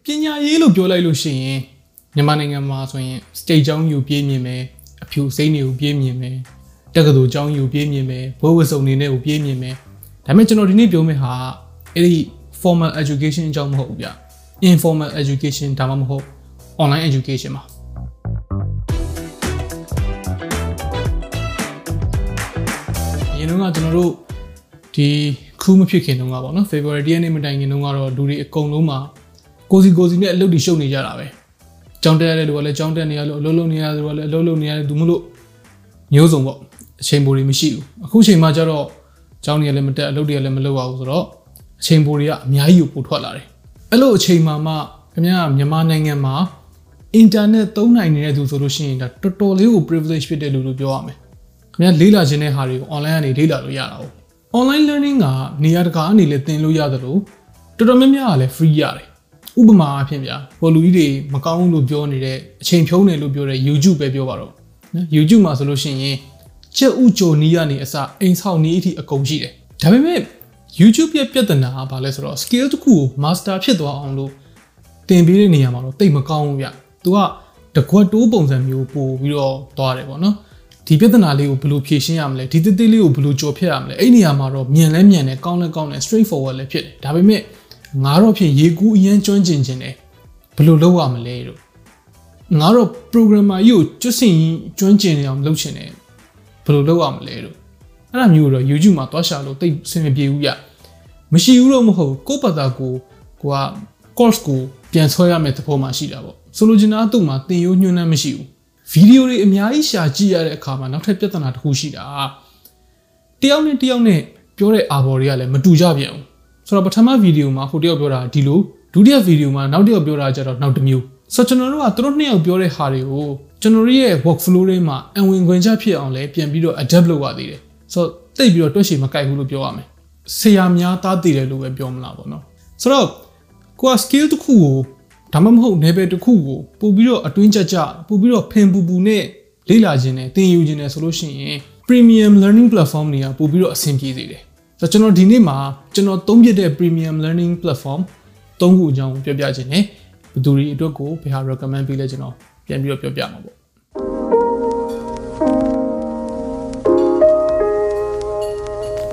ပညာရေးလို့ပြောလိုက်လို့ရှိရင်မြန်မာနိုင်ငံမှာဆိုရင် state ကျောင်းယူပြေးမြင်မယ်အဖြူစိမ့်တွေကိုပြေးမြင်မယ်တက္ကသိုလ်ကျောင်းယူပြေးမြင်မယ်ဘွဲဝစုံနေနဲ့ကိုပြေးမြင်မယ်ဒါပေမဲ့ကျွန်တော်ဒီနေ့ပြောမယ့်ဟာအဲ့ဒီ formal education အကြောင်းမဟုတ်ဘူးဗျ informal education ဒါမှမဟုတ် online education ပါရင်တော့ကျွန်တော်တို့ဒီခူးမဖြစ်ခင်တုန်းကပေါ့နော် February 10ရက်နေ့မတိုင်ခင်တုန်းကတော့လူတွေအကုန်လုံးမှာ ကိုစီကိုစီနဲ့အလုပ်တွေရှုပ်နေကြတာပဲကြောင်းတက်ရတဲ့လူကလည်းကြောင်းတက်နေရလို့အလုပ်လုပ်နေရတဲ့လူကလည်းအလုပ်လုပ်နေရတယ်သူမလို့မျိုးစုံပေါ့အချိန်ပိုတွေမရှိဘူးအခုချိန်မှကျတော့ကြောင်းတွေကလည်းမတက်အလုပ်တွေကလည်းမလုပ်ရဘူးဆိုတော့အချိန်ပိုတွေကအများကြီးကိုပိုထွက်လာတယ်အဲ့လိုအချိန်မှမှခင်ဗျားမြန်မာနိုင်ငံမှာအင်တာနက်သုံးနိုင်နေတဲ့သူဆိုလို့ရှိရင်ဒါတော်တော်လေးကို privilege ဖြစ်တဲ့လူလို့ပြောရမယ်ခင်ဗျားလေးလာခြင်းတဲ့ဟာတွေကို online ကနေလေးလာလို့ရတာဟုတ် online learning ကနေရာတကာအနေနဲ့သင်လို့ရတယ်လို့တော်တော်များများကလည်း free ရတယ် ဥပမာအဖြစ်ဗျာဟိုလူကြီးတွေမကောင်းလို့ပြောနေတဲ့အချိန်ဖြုံးနေလို့ပြောတဲ့ YouTube ပဲပြောပါတော့နော် YouTube မှာဆိုလို့ရှိရင်ချက်ဥကြိုနီးကနေအစအိမ်ဆောက်နီးအထိအကုန်ရှိတယ်ဒါပေမဲ့ YouTube ရဲ့ပြဿနာကဘာလဲဆိုတော့ skill တစ်ခုကို master ဖြစ်သွားအောင်လို့သင်ပေးတဲ့နေရာမှာတော့တိတ်မကောင်းဘူးဗျ။ तू ကတကွက်တိုးပုံစံမျိုးပို့ပြီးတော့သွားတယ်ပေါ့နော်။ဒီပြဿနာလေးကိုဘယ်လိုဖြေရှင်းရမလဲဒီတိတိလေးကိုဘယ်လိုကြော်ဖြတ်ရမလဲအဲ့ဒီနေရာမှာတော့မြန်လဲမြန်တယ်ကောင်းလဲကောင်းတယ် straight forward လဲဖြစ်တယ်ဒါပေမဲ့ ငါတော့ဖြစ်ရေကူးအရင်ကျွမ်းကျင်ခြင်းတယ်ဘယ်လိုလုပ်ရမလဲတို့ငါတော့ programmer ကြီးကိုကျွတ်စင်ကျွမ်းကျင်နေအောင်လုပ်ချင်တယ်ဘယ်လိုလုပ်ရမလဲတို့အဲ့ဒါမျိုးတော့ YouTube မှာသွားရှာလို့တိတ်အဆင်မပြေဘူးဗျမရှိဘူးတော့မဟုတ်ကိုယ့်ဘာသာကိုကိုက course ကိုပြန်ဆွဲရမယ့်သဘောမှရှိတာပေါ့ဆိုလိုချင်တာကသူ့မှာသင်ရိုးညွှန်းနှံမရှိဘူးဗီဒီယိုတွေအများကြီးရှာကြည့်ရတဲ့အခါမှာနောက်ထပ်ပြဿနာတစ်ခုရှိတာတယောက်နဲ့တယောက်နဲ့ပြောတဲ့အာဘော်တွေကလည်းမတူကြပြန်ဘူး ဆိုတော့ပထမဗီဒီယိုမှာဟိုတယောက်ပြောတာဒီလိုဒုတိယဗီဒီယိုမှာနောက်တစ်ယောက်ပြောတာကျတော့နောက်တစ်မျိုးဆိုတော့ကျွန်တော်တို့ကသူတို့နှစ်ယောက်ပြောတဲ့ဟာတွေကိုကျွန်တော်တို့ရဲ့ workflow တွေမှာအဝင်ခွင့်ချဖြစ်အောင်လဲပြန်ပြီးတော့ adapt လုပ်ရသေးတယ်ဆိုတော့တိတ်ပြီးတော့တွက်ချေမကိုက်ဘူးလို့ပြောရမယ်ဆရာများသားတည်တယ်လို့ပဲပြောမလားပေါ့နော်ဆိုတော့ကိုက skill တစ်ခုကိုဒါမှမဟုတ် level တစ်ခုကိုပို့ပြီးတော့အတွင်းကြကြပို့ပြီးတော့ဖင်ပူပူနဲ့လေ့လာခြင်းနဲ့သင်ယူခြင်းနဲ့ဆိုလို့ရှိရင် premium learning platform တွေကပို့ပြီးတော့အဆင်ပြေစေတယ် ဆိုတော့ကျွန်တော်ဒီနေ့မှာကျွန်တော်သုံးပြတဲ့ premium learning platform သုံးခုအကြောင်းပြောပြခြင်းနဲ့ဘယ်သူတွေအတွက်ကိုဘယ်ဟာ recommend ပေးလဲကျွန်တော်ပြန်ပြီးတော့ပြောပြမှာပေါ့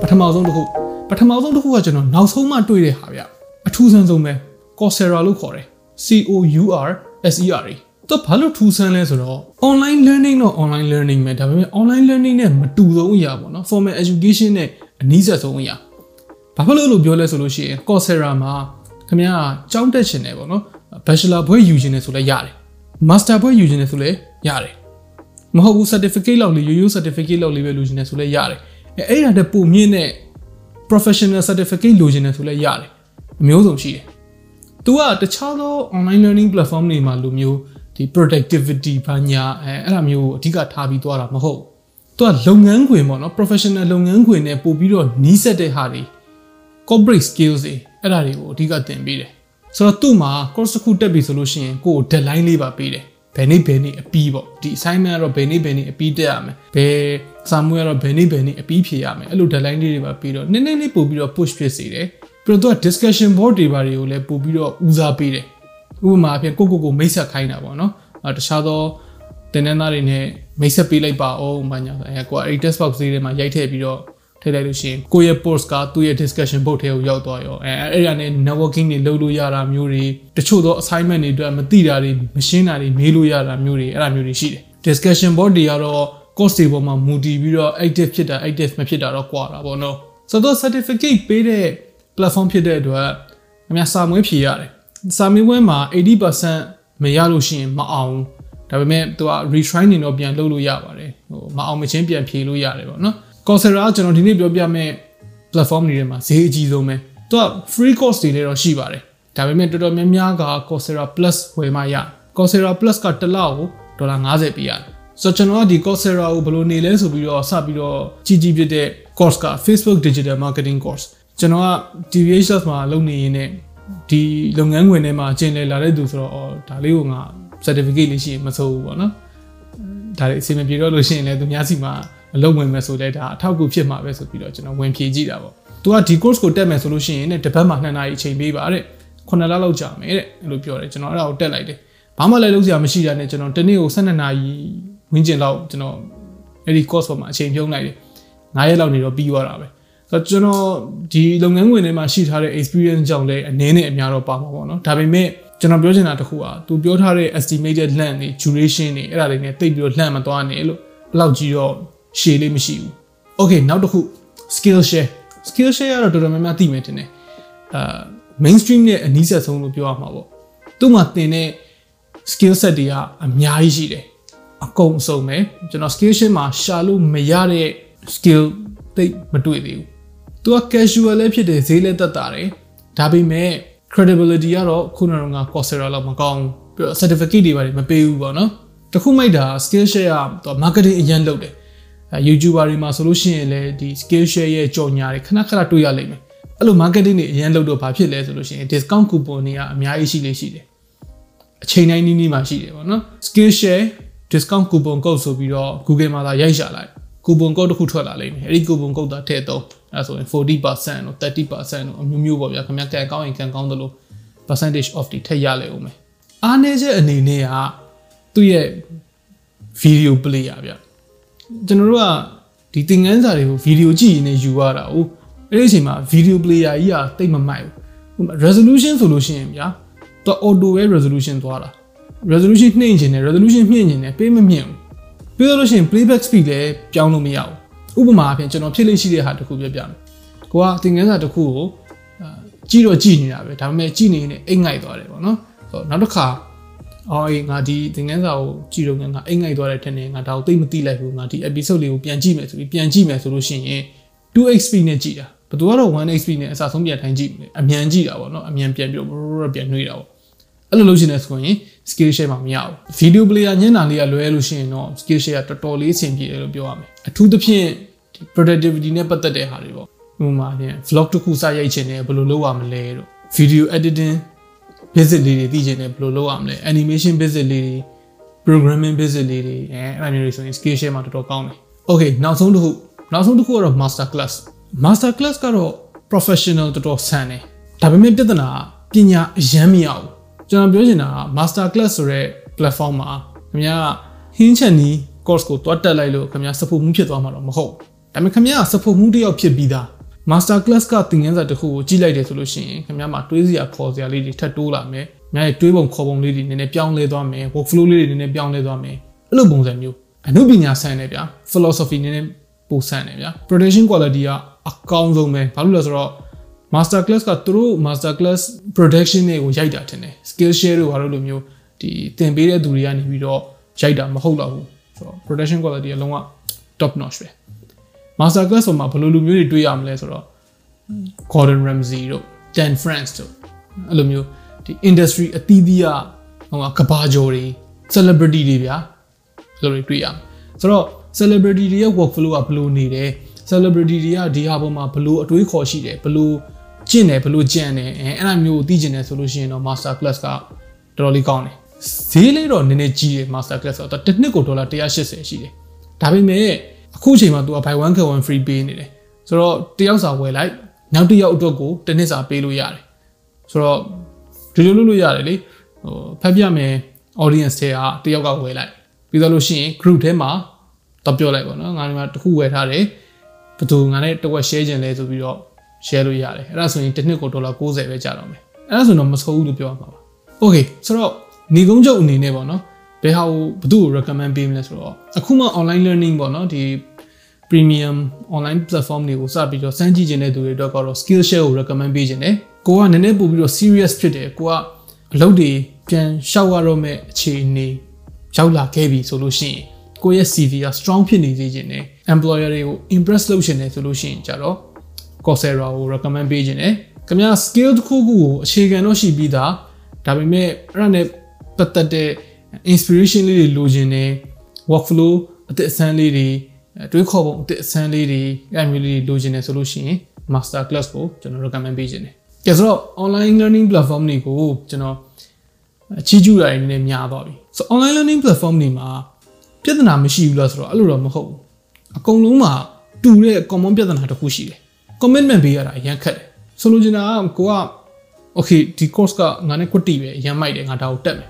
ပထမဆုံးတစ်ခုပထမဆုံးတစ်ခုကကျွန်တော်နောက်ဆုံးမှတွေ့တဲ့ဟာဗျအထူးဆန်းဆုံးပဲ Coursera လို့ခေါ်တယ် C O U R S E R A တော့ဘာလို့ထူးဆန်းလဲဆိုတော့ online learning တော့ online learning ပဲဒါပေမဲ့ online learning နဲ့မတူဆုံးအရာပေါ့နော် formal education နဲ့ အနည်းဆက်ဆုံးအရာဘာဖြစ်လို့လို့ပြောလဲဆိုလို့ရှိရင် Coursera မှာခင်ဗျားကျောင်းတက်ချင်တယ်ပေါ့နော် bachelor ဘွဲ့ယူချင်တယ်ဆိုလည်းရတယ် master ဘွဲ့ယူချင်တယ်ဆိုလည်းရတယ်မဟုတ်ဘူး certificate လောက်လေးရိုးရိုး certificate လောက်လေးပဲလူချင်တယ်ဆိုလည်းရတယ်အဲအဲ့ဒါတည်းပုံမြင့်တဲ့ professional certificate လိုချင်တယ်ဆိုလည်းရတယ်အမျိုးစုံရှိတယ်။ तू ကတခြားသော online learning platform တွေမှာလိုမျိုးဒီ productivity ဘာညာအဲအဲ့ဒါမျိုးကိုအဓိကထားပြီးသွားတာမဟုတ်။ तू ကလုပ်ငန်းခွင်ပေါ့နော် professional လုပ်ငန်းခွင်နဲ့ပို့ပြီးတော့နီးစပ်တဲ့ဟာတွေ corporate skills တွေအဲ့ဒါတွေကိုအဓိကသင်ပေးတယ်။ဆိုတော့သူ့မှာ course တစ်ခုတက်ပြီဆိုလို့ရှိရင်ကိုယ် deadline လေးပါပေးတယ်။ဘယ်နေ့ဘယ်နေ့အပြီးပေါ့ဒီ assignment ကတော့ဘယ်နေ့ဘယ်နေ့အပြီးတက်ရမယ်။ဘယ်စာမှုကတော့ဘယ်နေ့ဘယ်နေ့အပြီးဖြေရမယ်။အဲ့လို deadline လေးတွေပါပြီးတော့နည်းနည်းလေးပို့ပြီးတော့ push ဖြစ်စေတယ်။ပြီးတော့သူက discussion board တွေပါတွေကိုလည်းပို့ပြီးတော့ဦးစားပေးတယ်။ဥပမာအဖြစ်ကိုကိုကိုမိတ်ဆက်ခိုင်းတာပေါ့နော်။အဲတခြားသော တင်နန်းသားတွေနဲ့မိတ်ဆက်ပေးလိုက်ပါအောင်ဘာညာအဲကိုကအဲ့ text box လေးထဲမှာရိုက်ထည့်ပြီးတော့ထည့်လိုက်လို့ရှိရင်ကိုယ့်ရဲ့ post ကသူ့ရဲ့ discussion board ထဲကိုရောက်သွားရောအဲအဲ့ဒါနဲ့ networking တွေလုပ်လို့ရတာမျိုးတွေတချို့သော assignment တွေအတွက်မသိတာတွေမရှင်းတာတွေမေးလို့ရတာမျိုးတွေအဲ့ဒါမျိုးတွေရှိတယ် discussion board တွေကတော့ course တွေပေါ်မှာမူတည်ပြီးတော့ active ဖြစ်တာ active မဖြစ်တာတော့ကွာတာပေါ့နော်ဆိုတော့ certificate ပေးတဲ့ platform ဖြစ်တဲ့အတွက်အများစာမွေးဖြေရတယ်စာမွေးပွဲမှာ80%မရလို့ရှိရင်မအောင် ဒါပေမဲ့သူက retry နေတော့ပြန်လုပ်လို့ရပါတယ်ဟိုမအောင်မချင်းပြန်ဖြေလို့ရတယ်ပေါ့နော် Coursera ကျွန်တော်ဒီနေ့ပြောပြမယ့် platform တွေထဲမှာဈေးအကြီးဆုံးပဲသူက free course တွေလည်းတော့ရှိပါတယ်ဒါပေမဲ့တော်တော်များများက Coursera Plus ဝယ်မှရ Coursera Plus ကတစ်လကိုဒေါ်လာ90ပေးရတယ်ဆိုတော့ကျွန်တော်ကဒီ Coursera ကိုဘယ်လိုနေလဲဆိုပြီးတော့စပြီးတော့ကြီးကြီးပြတဲ့ course က Facebook Digital Marketing Course ကျွန်တော်က TVHS မှာလုပ်နေရင်းနဲ့ဒီလုပ်ငန်းခွင်ထဲမှာကျင်လည်လာတဲ့သူဆိုတော့အော်ဒါလေးကိုငါ certificate လေးရှိရင်မစိုးဘူးပေါ့နော်ဒါလေးအစီအမပြေတော့လို့ရှိရင်လည်းသူများစီမှာအလုပ်ဝင်မယ်ဆိုလဲဒါအထောက်အကူဖြစ်မှာပဲဆိုပြီးတော့ကျွန်တော်ဝင်ဖြေကြည့်တာပေါ့သူကဒီ course ကိုတက်မယ်ဆိုလို့ရှိရင်ねတပတ်မှ2နာရီအချိန်ပေးပါတဲ့9လလောက်ကြာမယ်တဲ့အဲ့လိုပြောတယ်ကျွန်တော်အဲ့ဒါကိုတက်လိုက်တယ်ဘာမှလည်းလုပ်စရာမရှိတာနဲ့ကျွန်တော်တနေ့ကို12နာရီဝန်းကျင်လောက်ကျွန်တော်အဲ့ဒီ course ပေါ်မှာအချိန်ပြုံးလိုက်တယ်9ရက်လောက်နေတော့ပြီးသွားတာပဲဆိုတော့ကျွန်တော်ဒီလုပ်ငန်းဝင်ထဲမှာရှိထားတဲ့ experience ကြောင့်လည်းအနည်းနဲ့အများတော့ပါမှာပေါ့နော်ဒါပေမဲ့ ကျွန်တော်ပြောချင်တာတခုอ่ะသူပြောထားတဲ့ estimated length တွေ duration တွေအဲ့ဒါတွေနဲ့တိတ်ပြီးတော့လှမ်းမသွားနဲ့လို့ဘယ်လောက်ကြီးတော့ရှည်လေးမရှိဘူး okay နောက်တစ်ခု skill share skill share ကတော့တော်တော်များများသိမယ်ထင်တယ်အာ mainstream နဲ့အနီးဆက်ဆုံးလို့ပြောရမှာပေါ့သူ့မှာသင်တဲ့ skill set တွေကအများကြီးရှိတယ်အကုန်အစုံပဲကျွန်တော် skill share မှာရှာလို့မရတဲ့ skill သိမတွေ့သေးဘူးသူက casual လည်းဖြစ်တယ်ဈေးလည်းတက်တာတယ်ဒါပေမဲ့ credibility ကတော့ခုနက Coursera လောက်မကောင်းပြီးတော့ certificate တွေပါတယ်မပေးဘူးပေါ့နော်တခုမိုက်တာ skill share ကတော့ marketing အရင်လုပ်တယ်အဲ YouTuber တွေမှာဆိုလို့ရှိရင်လည်းဒီ skill share ရဲ့ကြော်ညာတွေခဏခဏတွေ့ရလိမ့်မယ်အဲ့လို marketing တွေအရင်လုပ်တော့ဘာဖြစ်လဲဆိုလို့ရှိရင် discount coupon တွေကအများကြီးရှိလေရှိတယ်အချိန်တိုင်းနီးနီးမှာရှိတယ်ပေါ့နော် skill share discount coupon code ဆိုပြီးတော့ Google မှာသာရိုက်ရှာလိုက် coupon code တစ်ခုထွက်လာလိမ့်မယ်အဲ့ဒီ coupon code သာထည့်တော့ အဲဆိုရင်40%တို့30%တို့အမျိုးမျိုးပေါ့ဗျာခင်ဗျကန်ကောင်းရင်ကန်ကောင်းသလို percentage off တွေထည့်ရလေဦးမယ်အားနည်းချက်အနေနဲ့ကသူ့ရဲ့ video player ဗျကျွန်တော်တို့ကဒီသင်ခန်းစာတွေကို video ကြည့်ရင်လည်းယူရတာ哦အဲ့ဒီအချိန်မှာ video player ကြီးကတိတ်မမိုက်ဘူး resolution ဆိုလို့ရှိရင်ဗျာသူ auto ပဲ resolution သွားတာ resolution နှိမ့်ချင်တယ် resolution မြင့်ချင်တယ်ပေးမမြင့်ဘူးပြီးတော့လို့ရှိရင် playback speed လည်းပြောင်းလို့မရဘူး ဥပမာအဖြစ်ကျွန်တော်ဖြစ်လို့ရှိတဲ့ဟာတစ်ခုပြောပြမယ်ကိုကသင်ခန်းစာတစ်ခုကိုကြည့်တော့ကြည့်နေတာပဲဒါပေမဲ့ကြည့်နေနေအိတ်ငိုက်သွားတယ်ပေါ့နော်ဆိုတော့နောက်တစ်ခါအော်အေးငါဒီသင်ခန်းစာကိုကြည့်တော့ငါအိတ်ငိုက်သွားတဲ့ထက်နဲ့ငါဒါကိုသိမသိလိုက်ဘူးငါဒီ episode လေးကိုပြန်ကြည့်မယ်ဆိုပြီးပြန်ကြည့်မယ်ဆိုလို့ရှိရင် 2xp နဲ့ကြည့်တာဘယ်သူကတော့ 1xp နဲ့အစားဆုံးပြန်ထိုင်ကြည့်မယ်အမြန်ကြည့်တာပေါ့နော်အမြန်ပြန်ပြီးတော့ပြန်နှွေးတာပေါ့အဲ့လိုလုပ်ချင်တယ်ဆိုရင် skill share မှာမရဘူး video player ညနာလေးကလွဲလို့ရှိရင်တော့ skill share ကတော်တော်လေးအဆင်ပြေတယ်လို့ပြောရမယ်အထူးသဖြင့် productivity နဲ့ပတ်သက်တဲ့ဟာတွေပေါ့ဥပမာဖြင့် vlog တစ်ခုစရိုက်ချင်တယ်ဘယ်လိုလုပ်ရမလဲတို့ video editing basic လေးတွေသိချင်တယ်ဘယ်လိုလုပ်ရမလဲ animation basic လေးတွေ programming basic လေးတွေအဲအဲ့လိုမျိုးတွေဆိုရင် skill share မှာတော်တော်ကောင်းတယ် okay နောက်ဆုံးတစ်ခုနောက်ဆုံးတစ်ခုကတော့ master class master class ကတော့ professional တော်တော်ဆန်တယ်ဒါပေမဲ့ပြဿနာပညာအရမ်းမရဘူး ကျွန်တော်ပြောချင်တာက master class ဆိုတဲ့ platform မှာခင်ဗျားဟင်းချက်နီး course ကိုတွတ်တက်လိုက်လို့ခင်ဗျား support မှုဖြစ်သွားမှာတော့မဟုတ်ဒါပေမဲ့ခင်ဗျား support မှုတစ်ယောက်ဖြစ်ပြီးသား master class ကသင်ခန်းစာတစ်ခုကိုကြည့်လိုက်တယ်ဆိုလို့ရှိရင်ခင်ဗျားမှာတွေးစရာခေါ်စရာလေးတွေထပ်တိုးလာမယ်။များရဲ့တွေးပုံခေါ်ပုံလေးတွေနည်းနည်းပြောင်းလဲသွားမယ်။ workflow လေးတွေနည်းနည်းပြောင်းလဲသွားမယ်။အဲ့လိုပုံစံမျိုးအနုပညာဆန်တယ်ဗျာ philosophy နည်းနည်းပိုဆန်တယ်ဗျာ production quality ကအကောင်းဆုံးပဲဘာလို့လဲဆိုတော့ master class ကသူတို့ master class production တွေကိုရိုက်တာတင်တယ် skill share တို့ဘာလို့လိုမျိုးဒီသင်ပေးတဲ့သူတွေကနေပြီးတော့ရိုက်တာမဟုတ်တော့ဘူးဆိုတော့ production quality ကလုံးဝ top notch ပဲ master class ဆိုမှာဘယ်လိုလူမျိုးတွေတွေ့ရမလဲဆိုတော့ Gordon Ramsay တို့ Dan France တို့အဲ့လိုမျိုးဒီ industry အသီးသီးကဟိုကကဘာကျော်တွေ celebrity တွေဗျာအဲ့လိုတွေတွေ့ရမယ်ဆိုတော့ celebrity တွေရဲ့ workflow ကဘယ်လိုနေတယ် celebrity တွေကဒီဟာပေါ်မှာဘယ်လိုအတွေးခေါ်ရှိတယ်ဘယ်လို ကျင့်တယ်ဘယ်လိုကြံတယ်အဲအဲ့ဒါမျိုးကိုသိကျင်တယ်ဆိုလို့ရှိရင်တော့ master class ကတော်တော်လေးကောင်းတယ်ဈေးလေးတော့နည်းနည်းကြီးတယ် master class ဆိုတော့တစ်နှစ်ကိုဒေါ်လာ180ရှိတယ်ဒါပေမဲ့အခုချိန်မှာ तू က buy one get one free ပေးနေတယ်ဆိုတော့တယောက်စာဝယ်လိုက်နောက်တစ်ယောက်အတွက်ကိုတစ်နှစ်စာပေးလို့ရတယ်ဆိုတော့ဒီလိုလုပ်လို့ရတယ်လေဟိုဖတ်ပြမယ် audience တွေကတယောက်ကဝယ်လိုက်ပြီးတော့လို့ရှိရင် group ထဲမှာတော့ပြောလိုက်ပါတော့ငါဒီမှာတစ်ခုဝယ်ထားတယ်ဘယ်သူငါနဲ့တစ်ဝက် share ခြင်းလဲဆိုပြီးတော့ share လို့ရတယ်အဲ့ဒါဆိုရင်တစ်နှစ်ကိုဒေါ်လာ90ပဲကြာတော့မယ်အဲ့ဒါဆိုတော့မဆိုးဘူးလို့ပြောရမှာပါ okay ဆိုတော့နေကုန်းချုပ်အနေနဲ့ပေါ့နော်ဘယ်ဟာကိုဘယ်သူ့ကို recommend ပေးမလဲဆိုတော့အခုမှ online learning ပေါ့နော်ဒီ premium online platform တွေကိုစပြီးတော့စမ်းကြည့်ခြင်းတဲ့သူတွေအတွက်ကတော့ skill share ကို recommend ပေးခြင်းတယ်ကိုကနည်းနည်းပို့ပြီးတော့ serious ဖြစ်တယ်ကိုကအလုပ်တွေပြန်ရှောက်ရတော့မဲ့အခြေအနေရောက်လာခဲ့ပြီဆိုလို့ရှိရင်ကိုရဲ့ CV က strong ဖြစ်နေစေခြင်းနဲ့ employer တွေကို impress လုပ်ရှင်တယ်ဆိုလို့ရှိရင်ကြတော့ Coursera ကို recommend ပေးခြင်းတယ်ခင်ဗျာ skill တစ်ခုခုကိုအခြေခံတော့ရှိပြီးသားဒါပေမဲ့အဲ့ဒါနဲ့ပတ်သက်တဲ့ inspiration လေးတွေလိုချင်တယ် workflow အသစ်အဆန်းလေးတွေတွေးခေါ်ပုံအသစ်အဆန်းလေးတွေအဲ့မျိုးလေးလိုချင်တယ်ဆိုလို့ရှိရင် master class ကိုကျွန်တော် recommend ပေးခြင်းတယ်။ကြဆိုတော့ online learning platform တွေကိုကျွန်တော်အချီးကျူးတာတွေနည်းနည်းများသွားပြီ။ဆို online learning platform တွေမှာပြဿနာမရှိဘူးလားဆိုတော့အဲ့လိုတော့မဟုတ်ဘူး။အကုန်လုံးမှာတူတဲ့ common ပြဿနာတစ်ခုရှိတယ်။ commitment ပေးရတာအရန်ခက်တယ်ဆိုလိုချင်တာကကိုက okay ဒီ course ကငါနဲ့ quit တီပဲအရန်မိုက်တယ်ငါဒါကိုတက်မယ်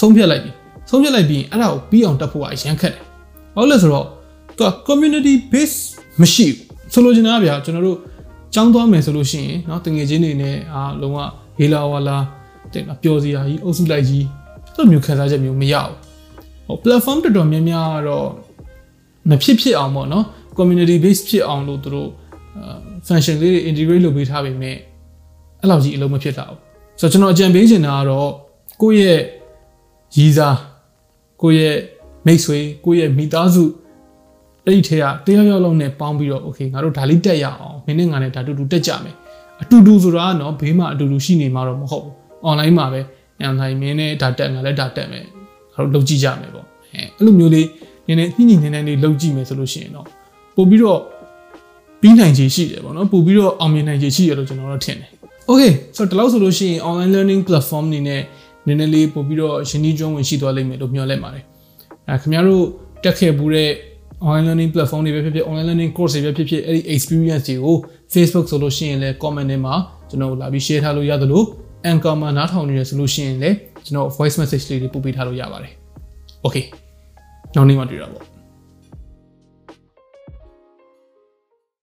ဆုံးဖြတ်လိုက်ပြီဆုံးဖြတ်လိုက်ပြီးအဲ့ဒါကိုပြီးအောင်တက်ဖို့ကအရန်ခက်တယ်ဘာလို့လဲဆိုတော့သူက community base မရှိဘူးဆိုလိုချင်တာကဗျာကျွန်တော်တို့ចောင်းသွားမယ်ဆိုလို့ရှိရင်เนาะတငယ်ချင်းတွေနဲ့အာလုံးဝဟေလာဝါလာတဲ့ပျော်စရာကြီးအုပ်စုလိုက်ကြီးသူ့မျိုးခံစားချက်မျိုးမရဘူးဟို platform တော်တော်များများတော့မဖြစ်ဖြစ်အောင်ပေါ့เนาะ community base ဖြစ်အောင်လို့သူတို့ function လေးတွေ integrate လုပ်ပေးထားပေမဲ့အဲ့လောက်ကြီးအလုံးမဖြစ်တာဘူးဆိုတော့ကျွန်တော်အကြံပေးချင်တာကတော့ကိုယ့်ရဲ့ရည်စားကိုယ့်ရဲ့မိတ်ဆွေကိုယ့်ရဲ့မိသားစုအဲ့ဒီထဲကတယောက်ယောက်လုံးနဲ့ပေါင်းပြီးတော့ okay ငါတို့ဒါလေးတက်ရအောင်မင်းနဲ့ငါနဲ့ဒါတူတူတက်ကြမယ်အတူတူဆိုတာကတော့ဘေးမှာအတူတူရှိနေမှာတော့မဟုတ်ဘူး online မှာပဲ online မင်းနဲ့ဒါတက်ငါလည်းဒါတက်မယ်ငါတို့လုပ်ကြည့်ကြမယ်ပေါ့အဲအဲ့လိုမျိုးလေးနည်းနည်းညှိညှိနှိုင်းနှိုင်းလေးလုပ်ကြည့်မယ်ဆိုလို့ရှိရင်တော့ပို့ပြီးတော့ ပြီးနိုင်ခြေရှိတယ်ပေါ့နော်ပို့ပြီးတော့အောင်မြင်နိုင်ခြေရှိတယ်လို့ကျွန်တော်တို့ထင်တယ် okay ဆိုတော့ဒီလောက်ဆိုလို့ရှိရင် online learning platform နေနဲ့နည်းနည်းလေးပို့ပြီးတော့ရှင်းကြီးကျွမ်းဝင်ရှိသွားလိမ့်မယ်လို့မျှော်လင့်ပါတယ်အဲခင်ဗျားတို့တက်ခဲ့ဘူးတဲ့ online learning platform တွေပဲဖြစ်ဖြစ် online learning course တွေပဲဖြစ်ဖြစ်အဲ့ဒီ experience တွေကို Facebook ဆိုလို့ရှိရင်လည်း comment ထဲမှာကျွန်တော်လာပြီး share ထားလို့ရသလို Anchor မှာနားထောင်နေရဆိုလို့ရှိရင်လည်းကျွန်တော် voice message လေးတွေပို့ပေးထားလို့ရပါတယ် okay နောက်နေ့မှတွေ့တာပေါ့